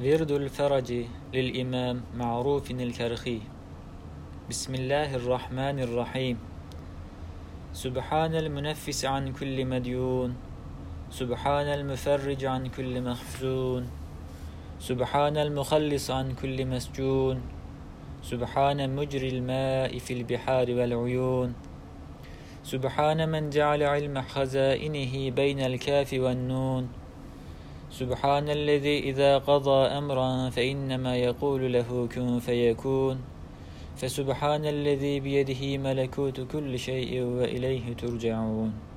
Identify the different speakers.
Speaker 1: ورد الفرج للإمام معروف الكرخي. بسم الله الرحمن الرحيم. سبحان المنفس عن كل مديون. سبحان المفرج عن كل مخزون. سبحان المخلص عن كل مسجون. سبحان مجري الماء في البحار والعيون. سبحان من جعل علم خزائنه بين الكاف والنون. سبحان الذي إذا قضى أمرا فإنما يقول له كن فيكون. فسبحان الذي بيده ملكوت كل شيء وإليه ترجعون.